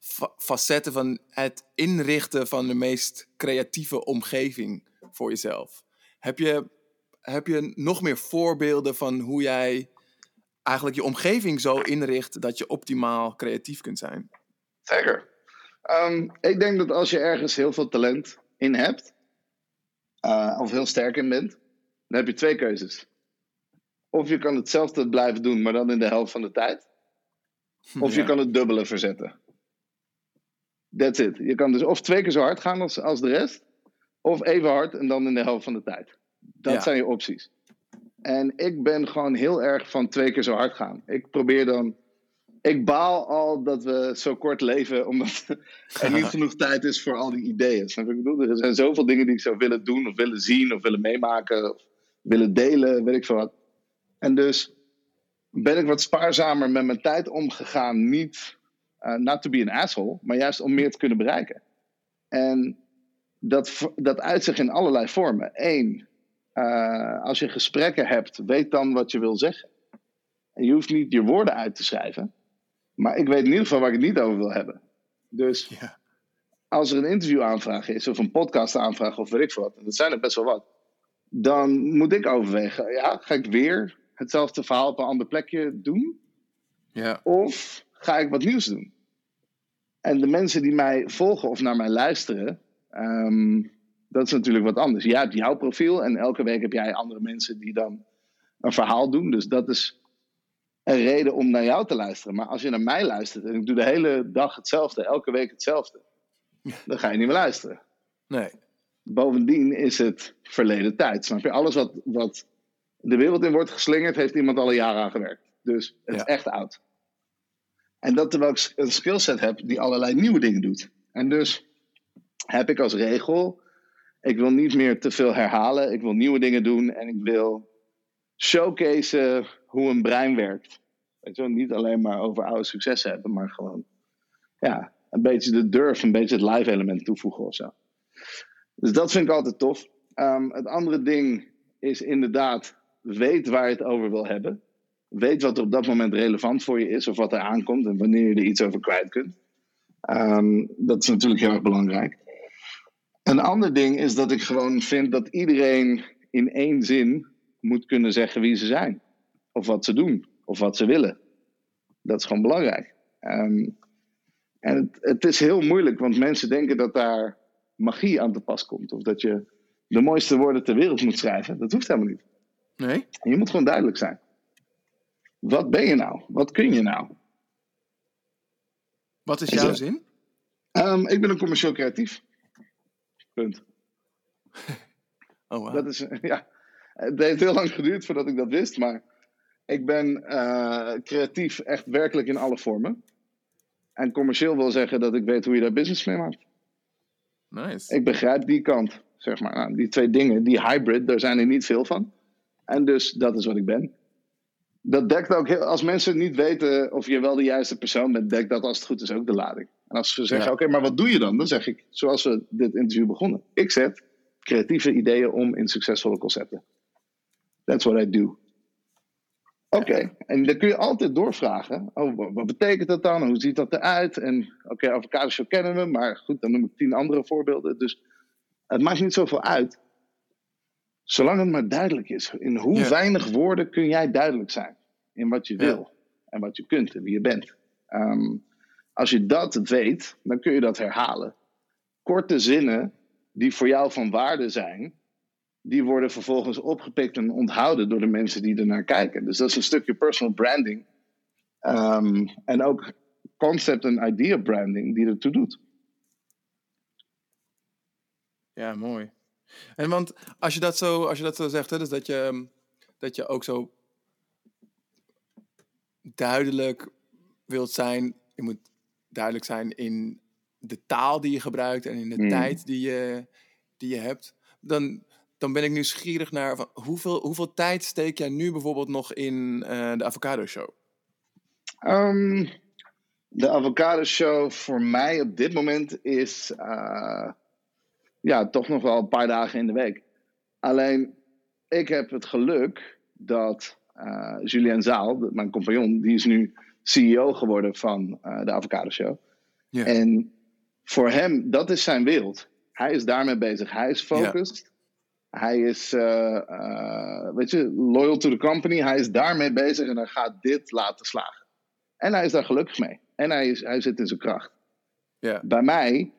fa- facetten van het inrichten van de meest creatieve omgeving voor jezelf. Heb je, heb je nog meer voorbeelden van hoe jij eigenlijk je omgeving zo inricht dat je optimaal creatief kunt zijn? Zeker. Ehm, ik denk dat als je ergens heel veel talent in hebt, eh, of heel sterk in bent, dan heb je twee keuzes. Of je kan hetzelfde blijven doen, maar dan in de helft van de tijd. Of je kan het dubbele verzetten. That's it. Je kan dus of twee keer zo hard gaan als, als de rest, of even hard en dan in de helft van de tijd. Dat Ja. zijn je opties. En ik ben gewoon heel erg van twee keer zo hard gaan. Ik probeer dan. Ik baal al dat we zo kort leven, omdat *laughs* er niet genoeg tijd is voor al die ideeën. Snap ik bedoel? Er zijn zoveel dingen die ik zou willen doen, of willen zien, of willen meemaken, of willen delen, weet ik veel wat. En dus ben ik wat spaarzamer met mijn tijd omgegaan. Niet uh, not to be an asshole, maar juist om meer te kunnen bereiken. En dat, dat uit zich in allerlei vormen. Eén, uh, als je gesprekken hebt, weet dan wat je wil zeggen. En je hoeft niet je woorden uit te schrijven. Maar ik weet in ieder geval waar ik het niet over wil hebben. Dus Ja. als er een interviewaanvraag is, of een podcast aanvraag, of weet ik veel wat, en dat zijn er best wel wat, dan moet ik overwegen: ja, ga ik weer hetzelfde verhaal op een ander plekje doen? Ja. Of ga ik wat nieuws doen? En de mensen die mij volgen of naar mij luisteren, ehm, dat is natuurlijk wat anders. Jij hebt jouw profiel en elke week heb jij andere mensen die dan een verhaal doen. Dus dat is een reden om naar jou te luisteren. Maar als je naar mij luistert en ik doe de hele dag hetzelfde, elke week hetzelfde, dan ga je niet meer luisteren. Nee. bovendien is het verleden tijd. Snap je? Alles wat, wat de wereld in wordt geslingerd, heeft iemand al een jaar aan gewerkt. Dus het is echt oud. En dat terwijl ik een skillset heb die allerlei nieuwe dingen doet. En dus heb ik als regel, ik wil niet meer te veel herhalen. Ik wil nieuwe dingen doen en ik wil showcase hoe een brein werkt. Weet je wel, niet alleen maar over oude successen hebben, maar gewoon ja, een beetje de durf, een beetje het live element toevoegen of zo. Dus dat vind ik altijd tof. Ehm, het andere ding is inderdaad, weet waar je het over wil hebben. Weet wat er op dat moment relevant voor je is of wat er aankomt en wanneer je er iets over kwijt kunt. Ehm, dat is natuurlijk heel erg belangrijk. Een ander ding is dat ik gewoon vind dat iedereen in één zin moet kunnen zeggen wie ze zijn. Of wat ze doen. Of wat ze willen. Dat is gewoon belangrijk. Um, en het, het, is heel moeilijk, want mensen denken dat daar magie aan te pas komt. Of dat je de mooiste woorden ter wereld moet schrijven. Dat hoeft helemaal niet. Nee? je moet gewoon duidelijk zijn. Wat ben je nou? Wat kun je nou? Wat is, jouw zin? Um, ik ben een commercieel creatief. Punt. *laughs* Oh, wow. Dat is, *laughs* ja, het heeft heel lang geduurd voordat ik dat wist, maar ik ben uh, creatief echt werkelijk in alle vormen. En commercieel wil zeggen dat ik weet hoe je daar business mee maakt. Nice. Ik begrijp die kant, zeg maar. Nou, die twee dingen, die hybrid, daar zijn er niet veel van. En dus dat is wat ik ben. Dat dekt ook heel, als mensen niet weten of je wel de juiste persoon bent, dekt dat als het goed is ook de lading. En als ze zeggen, oké, maar wat doe je dan? Dan zeg ik, zoals we dit interview begonnen. Ik zet creatieve ideeën om in succesvolle concepten. That's what I do. Oké, en dan kun je altijd doorvragen. Oh, wat betekent dat dan? Hoe ziet dat eruit? En oké, okay, avocado show kennen we, maar goed, dan noem ik tien andere voorbeelden. Dus het maakt niet zoveel uit. Zolang het maar duidelijk is. In hoe weinig woorden kun jij duidelijk zijn? In wat je wil en wat je kunt en wie je bent. Ehm, als je dat weet, dan kun je dat herhalen. Korte zinnen die voor jou van waarde zijn, die worden vervolgens opgepikt en onthouden door de mensen die ernaar kijken. Dus dat is een stukje personal branding. Ehm, en ook concept en idea branding die ertoe doet. Ja, mooi. En want als je dat zo, als je dat zo zegt, hè, dus dat je, dat je ook zo duidelijk wilt zijn, je moet duidelijk zijn in de taal die je gebruikt en in de hmm. tijd die je, die je hebt, dan, dan ben ik nieuwsgierig naar van, hoeveel, hoeveel tijd steek jij nu bijvoorbeeld nog in uh, de Avocado Show? Um, de Avocado Show voor mij op dit moment is uh, ja, toch nog wel een paar dagen in de week. Alleen, ik heb het geluk dat uh, Julien Zaal, mijn compagnon, die is nu CEO geworden van de Avocado Show. Yeah. En voor hem, dat is zijn wereld. Hij is daarmee bezig. Hij is focused. Hij is, uh, uh, weet je, loyal to the company. Hij is daarmee bezig en hij gaat dit laten slagen. En hij is daar gelukkig mee. En hij, is, hij zit in zijn kracht. Yeah. Bij mij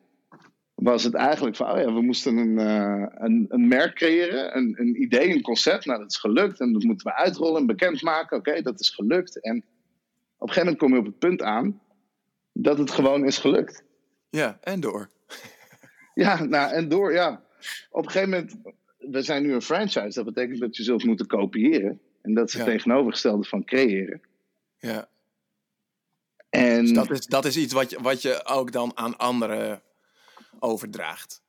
was het eigenlijk van, oh ja, we moesten een, uh, een, een merk creëren, een, een idee, een concept. Nou, dat is gelukt en dat moeten we uitrollen en bekendmaken. Oké, dat is gelukt. En op een gegeven moment kom je op het punt aan dat het gewoon is gelukt. Ja, en door. *laughs* ja, nou, en door, ja. Op een gegeven moment we zijn nu een franchise. Dat betekent dat je zult moeten kopiëren. En dat is het tegenovergestelde van creëren. Ja. En... Dus dat, is, dat is iets wat je, wat je ook dan aan anderen overdraagt.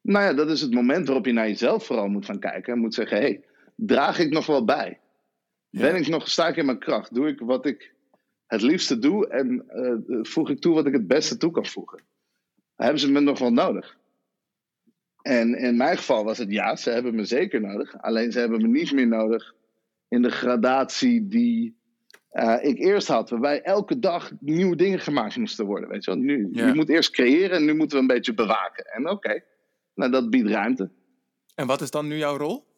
Nou ja, dat is het moment waarop je naar jezelf vooral moet gaan kijken. En moet zeggen, hé, hey, draag ik nog wel bij? Ben ik nog, sta ik in mijn kracht? Doe ik wat ik het liefste doe? En uh, voeg ik toe wat ik het beste toe kan voegen? Hebben ze me nog wel nodig? En in mijn geval was het ja, ze hebben me zeker nodig. Alleen ze hebben me niet meer nodig in de gradatie die uh, ik eerst had. Waarbij elke dag nieuwe dingen gemaakt moesten worden. Weet je, wel? Nu, je moet eerst creëren en nu moeten we een beetje bewaken. En oké, nou dat biedt ruimte. En wat is dan nu jouw rol?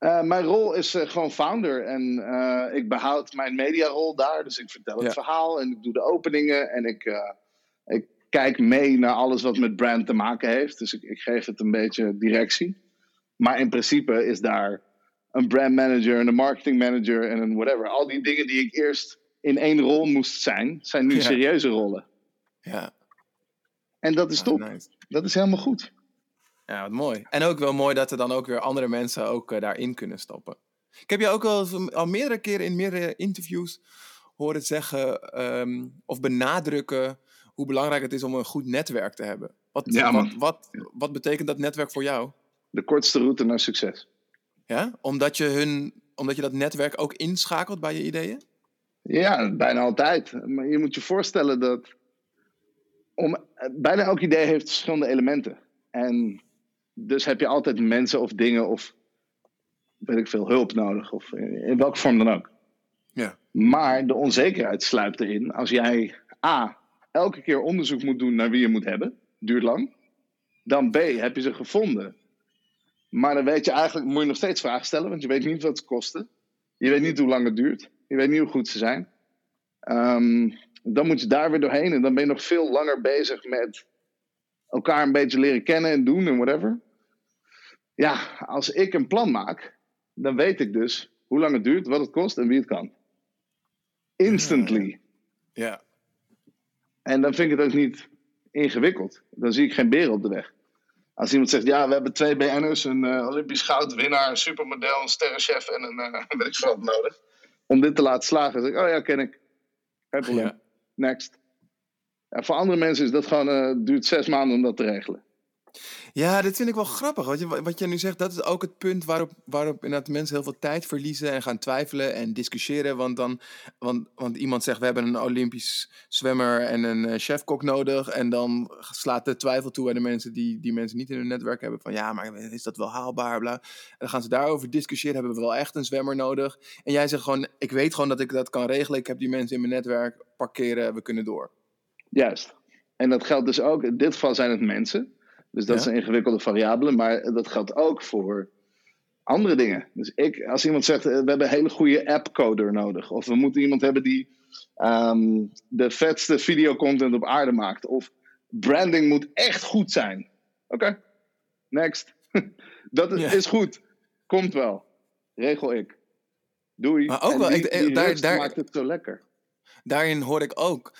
Uh, mijn rol is uh, gewoon founder. En uh, ik behoud mijn mediarol daar. Dus ik vertel het ja. verhaal en ik doe de openingen. En ik, ik kijk mee naar alles wat met brand te maken heeft. Dus ik, ik geef het een beetje directie. Maar in principe is daar een brand manager en een marketing manager en een whatever. Al die dingen die ik eerst in één rol moest zijn, zijn nu serieuze rollen. Ja. En dat is ah, top. nice. Dat is helemaal goed. Ja, wat mooi. En ook wel mooi dat er dan ook weer andere mensen ook uh, daarin kunnen stoppen. Ik heb je ook al, al meerdere keren in meerdere interviews horen zeggen um, of benadrukken hoe belangrijk het is om een goed netwerk te hebben. Wat, Ja, wat, man. wat, wat betekent dat netwerk voor jou? De kortste route naar succes. Ja? Omdat, je hun, omdat je dat netwerk ook inschakelt bij je ideeën? Ja, bijna altijd. Maar je moet je voorstellen dat. Om, bijna elk idee heeft verschillende elementen. En dus heb je altijd mensen of dingen of weet ik veel, hulp nodig. Of in, in welke vorm dan ook. Ja. Maar de onzekerheid sluipt erin als jij A. elke keer onderzoek moet doen naar wie je moet hebben. Duurt lang. Dan B. heb je ze gevonden. Maar dan weet je eigenlijk, moet je nog steeds vragen stellen, want je weet niet wat ze kosten. Je weet niet hoe lang het duurt. Je weet niet hoe goed ze zijn. Ehm, dan moet je daar weer doorheen en dan ben je nog veel langer bezig met elkaar een beetje leren kennen en doen en whatever. Ja, als ik een plan maak, dan weet ik dus hoe lang het duurt, wat het kost en wie het kan. Instantly. Ja. En dan vind ik het ook niet ingewikkeld. Dan zie ik geen beren op de weg. Als iemand zegt, ja, we hebben twee BN'ers, een eh, Olympisch goudwinnaar, een supermodel, een sterrenchef en een, *laughs* weet ik veel wat nodig. Om dit te laten slagen. Dan zeg ik, oh ja, ken ik. Geen probleem. Ja. Next. Ja, voor andere mensen is dat gewoon, het duurt zes maanden om dat te regelen. Ja, dit vind ik wel grappig. Wat je, wat je nu zegt, dat is ook het punt waarop, waarop inderdaad mensen heel veel tijd verliezen en gaan twijfelen en discussiëren. Want, dan, want, want iemand zegt, we hebben een Olympisch zwemmer en een eh, chefkok nodig. En dan slaat de twijfel toe bij de mensen die, die mensen niet in hun netwerk hebben. Van ja, maar is dat wel haalbaar? Bla. En dan gaan ze daarover discussiëren. Hebben we wel echt een zwemmer nodig? En jij zegt gewoon, ik weet gewoon dat ik dat kan regelen. Ik heb die mensen in mijn netwerk, parkeren, we kunnen door. Juist. En dat geldt dus ook, in dit geval zijn het mensen. Dus dat Ja. is een ingewikkelde variabele, maar dat geldt ook voor andere dingen. Dus ik, als iemand zegt, eh, we hebben een hele goede appcoder nodig. Of we moeten iemand hebben die ehm, de vetste videocontent op aarde maakt. Of branding moet echt goed zijn. Oké, next. *laughs* dat is, Ja. is goed. Komt wel. Regel ik. Doei. Maar ook En wel, die, ik- die daar- daar- maakt het zo lekker. daarin hoor ik ook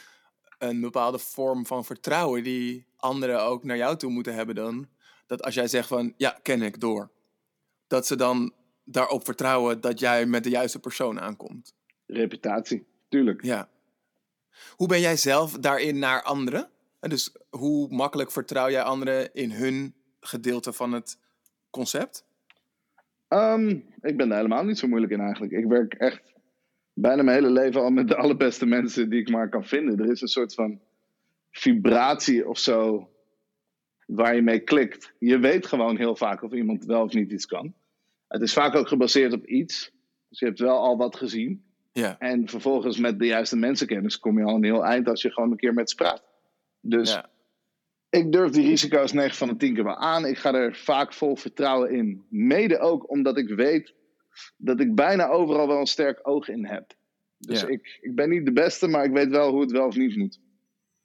een bepaalde vorm van vertrouwen die anderen ook naar jou toe moeten hebben dan. Dat als jij zegt van, ja, ken ik, door. Dat ze dan daarop vertrouwen dat jij met de juiste persoon aankomt. Reputatie, tuurlijk. Ja. Hoe ben jij zelf daarin naar anderen? En dus hoe makkelijk vertrouw jij anderen in hun gedeelte van het concept? Ehm, ik ben daar helemaal niet zo moeilijk in eigenlijk. Ik werk echt bijna mijn hele leven al met de allerbeste mensen die ik maar kan vinden. Er is een soort van vibratie of zo waar je mee klikt. Je weet gewoon heel vaak of iemand wel of niet iets kan. Het is vaak ook gebaseerd op iets. Dus je hebt wel al wat gezien. Ja. En vervolgens met de juiste mensenkennis kom je al een heel eind als je gewoon een keer met ze praat. Dus ja. ik durf die risico's 9 van de 10 keer wel aan. Ik ga er vaak vol vertrouwen in. Mede ook omdat ik weet dat ik bijna overal wel een sterk oog in heb. Dus Ja. ik, ik ben niet de beste, maar ik weet wel hoe het wel of niet moet.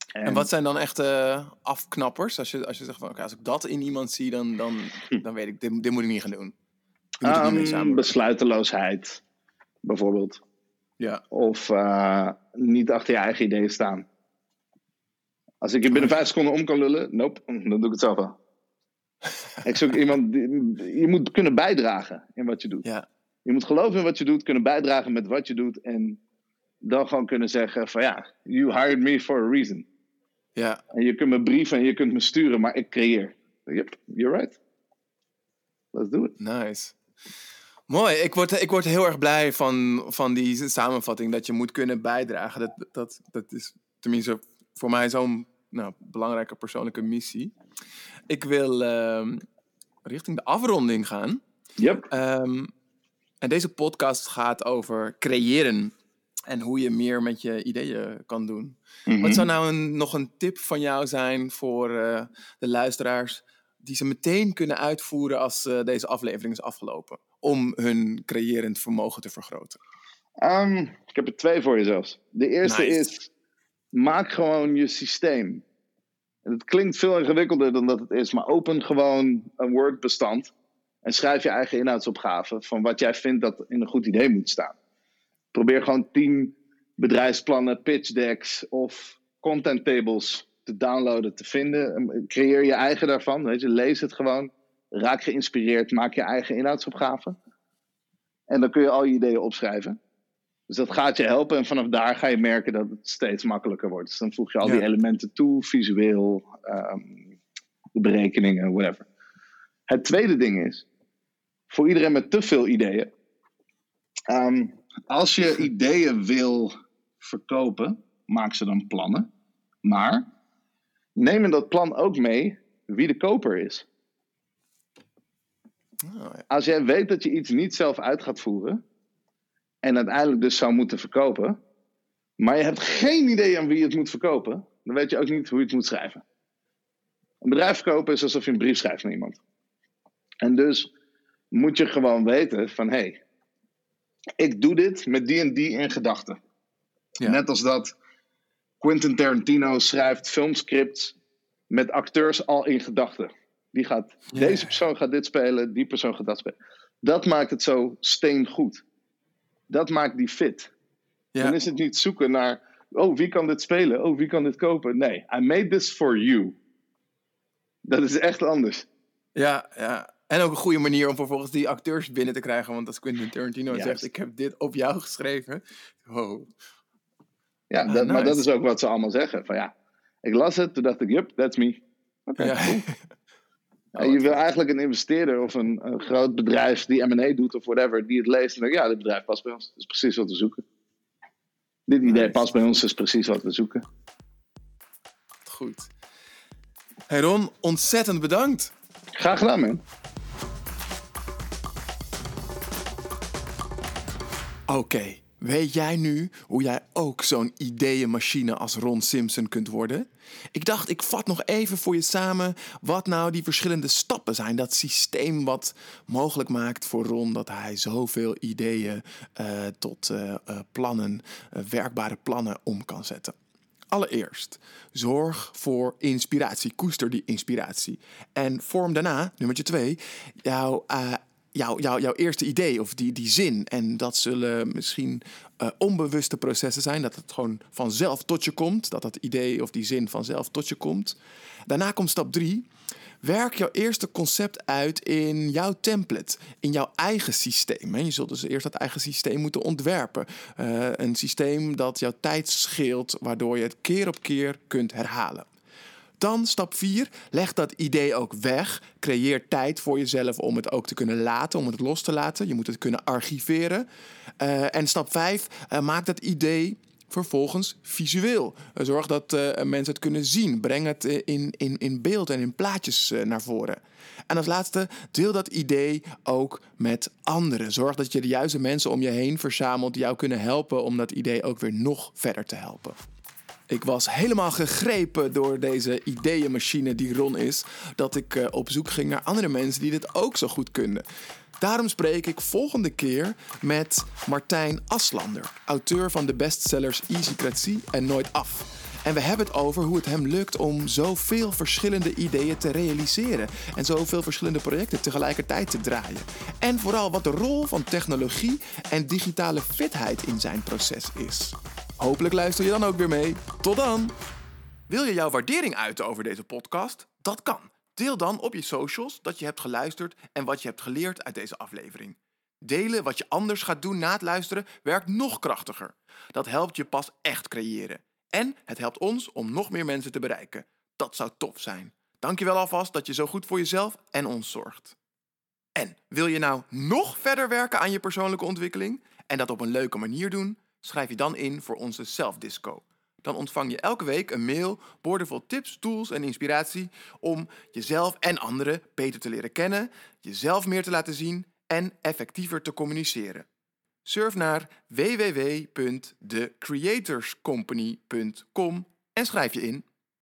En wat zijn dan echt eh, afknappers? Als je, als je zegt van, oké, als ik dat in iemand zie, dan, dan, dan weet ik, dit, dit moet ik niet gaan doen. Moet Ehm, besluiteloosheid, bijvoorbeeld. Ja. Of eh, niet achter je eigen ideeën staan. Als ik je binnen vijf seconden om kan lullen, nope, *laughs* dan doe ik het zelf wel. ik zoek *laughs* iemand, die, je moet kunnen bijdragen in wat je doet. Ja. Je moet geloven in wat je doet, kunnen bijdragen met wat je doet. En dan gewoon kunnen zeggen van ja, you hired me for a reason. Ja. En je kunt me brieven en je kunt me sturen, maar ik creëer. Yep, you're right. Let's do it. Nice. Mooi. Ik word, ik word heel erg blij van, van die samenvatting dat je moet kunnen bijdragen. Dat, dat, dat is tenminste voor mij zo'n nou, belangrijke persoonlijke missie. Ik wil ehm, richting de afronding gaan. Yep. Ehm, en deze podcast gaat over creëren en hoe je meer met je ideeën kan doen. Mhm. Wat zou nou een, nog een tip van jou zijn voor eh, de luisteraars die ze meteen kunnen uitvoeren als eh, deze aflevering is afgelopen? Om hun creërend vermogen te vergroten. Ehm, ik heb er twee voor je zelfs. De eerste Nice. is, maak gewoon je systeem. En het klinkt veel ingewikkelder dan dat het is, maar open gewoon een Word-bestand en schrijf je eigen inhoudsopgave van wat jij vindt dat in een goed idee moet staan. Probeer gewoon tien bedrijfsplannen, pitch decks of content tables te downloaden, te vinden. Creëer je eigen daarvan. Weet je, lees het gewoon. Raak geïnspireerd. Maak je eigen inhoudsopgave. En dan kun je al je ideeën opschrijven. Dus dat gaat je helpen. En vanaf daar ga je merken dat het steeds makkelijker wordt. Dus dan voeg je al die elementen toe, visueel, ehm, de berekeningen, whatever. Het tweede ding is, voor iedereen met te veel ideeën. Ehm, als je *laughs* ideeën wil verkopen, maak ze dan plannen. Maar neem in dat plan ook mee wie de koper is. Oh, Als jij weet dat je iets niet zelf uit gaat voeren en uiteindelijk dus zou moeten verkopen, maar je hebt geen idee aan wie je het moet verkopen, dan weet je ook niet hoe je het moet schrijven. Een bedrijf verkopen is alsof je een brief schrijft naar iemand. En dus moet je gewoon weten van hé, hey, ik doe dit met die en die in gedachten. Net als dat Quentin Tarantino schrijft filmscripts met acteurs al in gedachten. Die gaat, Deze persoon gaat dit spelen, die persoon gaat dat spelen. Dat maakt het zo steengoed. Dat maakt die fit. Dan is het niet zoeken naar, oh wie kan dit spelen? Oh wie kan dit kopen? Nee, I made this for you. Dat is echt anders. Ja, ja. En ook een goede manier om vervolgens die acteurs binnen te krijgen. Want als Quentin Tarantino zegt, ik heb dit op jou geschreven. Wow. Ja, ah, dat, maar dat is ook wat ze allemaal zeggen. Van ja, ik las het, toen dacht ik, yup, that's me. Oké, ja. *laughs* en je wil eigenlijk een investeerder of een, een groot bedrijf die M&A doet of whatever, die het leest en denkt, ja, dit bedrijf past bij ons. Dat is precies wat we zoeken. Dit idee past bij ons, is precies wat we zoeken. Goed. Hey Ron, ontzettend bedankt. Graag gedaan, man. Oké, weet jij nu hoe jij ook zo'n ideeënmachine als Ron Simpson kunt worden? Ik dacht, ik vat nog even voor je samen wat nou die verschillende stappen zijn. Dat systeem wat mogelijk maakt voor Ron dat hij zoveel ideeën uh, tot uh, uh, plannen, werkbare plannen om kan zetten. Allereerst, zorg voor inspiratie. Koester die inspiratie. En vorm daarna, nummertje twee, jouw jouw, jouw, jouw eerste idee of die, die zin. En dat zullen misschien uh, onbewuste processen zijn. Dat het gewoon vanzelf tot je komt. Dat dat idee of die zin vanzelf tot je komt. Daarna komt stap drie. Werk jouw eerste concept uit in jouw template, in jouw eigen systeem. Je zult dus eerst dat eigen systeem moeten ontwerpen. Uh, een systeem dat jouw tijd scheelt, waardoor je het keer op keer kunt herhalen. Dan stap 4, leg dat idee ook weg. Creëer tijd voor jezelf om het ook te kunnen laten, om het los te laten. Je moet het kunnen archiveren. Uh, en stap 5, uh, eh, maak dat idee vervolgens visueel. Uh, zorg dat mensen het kunnen zien. Breng het in, in, in beeld en in plaatjes naar voren. En als laatste, deel dat idee ook met anderen. Zorg dat je de juiste mensen om je heen verzamelt die jou kunnen helpen om dat idee ook weer nog verder te helpen. Ik was helemaal gegrepen door deze ideeënmachine die Ron is, dat ik uh, op zoek ging naar andere mensen die dit ook zo goed kunnen. Daarom spreek ik volgende keer met Martijn Aslander, auteur van de bestsellers Easycratie en Nooit Af. En we hebben het over hoe het hem lukt om zoveel verschillende ideeën te realiseren en zoveel verschillende projecten tegelijkertijd te draaien. En vooral wat de rol van technologie en digitale fitheid in zijn proces is. Hopelijk luister je dan ook weer mee. Tot dan! Wil je jouw waardering uiten over deze podcast? Dat kan. Deel dan op je socials dat je hebt geluisterd en wat je hebt geleerd uit deze aflevering. Delen wat je anders gaat doen na het luisteren werkt nog krachtiger. Dat helpt je pas echt creëren. En het helpt ons om nog meer mensen te bereiken. Dat zou tof zijn. Dankjewel alvast dat je zo goed voor jezelf en ons zorgt. En wil je nou nog verder werken aan je persoonlijke ontwikkeling en dat op een leuke manier doen? Schrijf je dan in voor onze self-disco. Dan ontvang je elke week een mail boordevol tips, tools en inspiratie om jezelf en anderen beter te leren kennen, jezelf meer te laten zien en effectiever te communiceren. Surf naar www.thecreatorscompany.com en schrijf je in.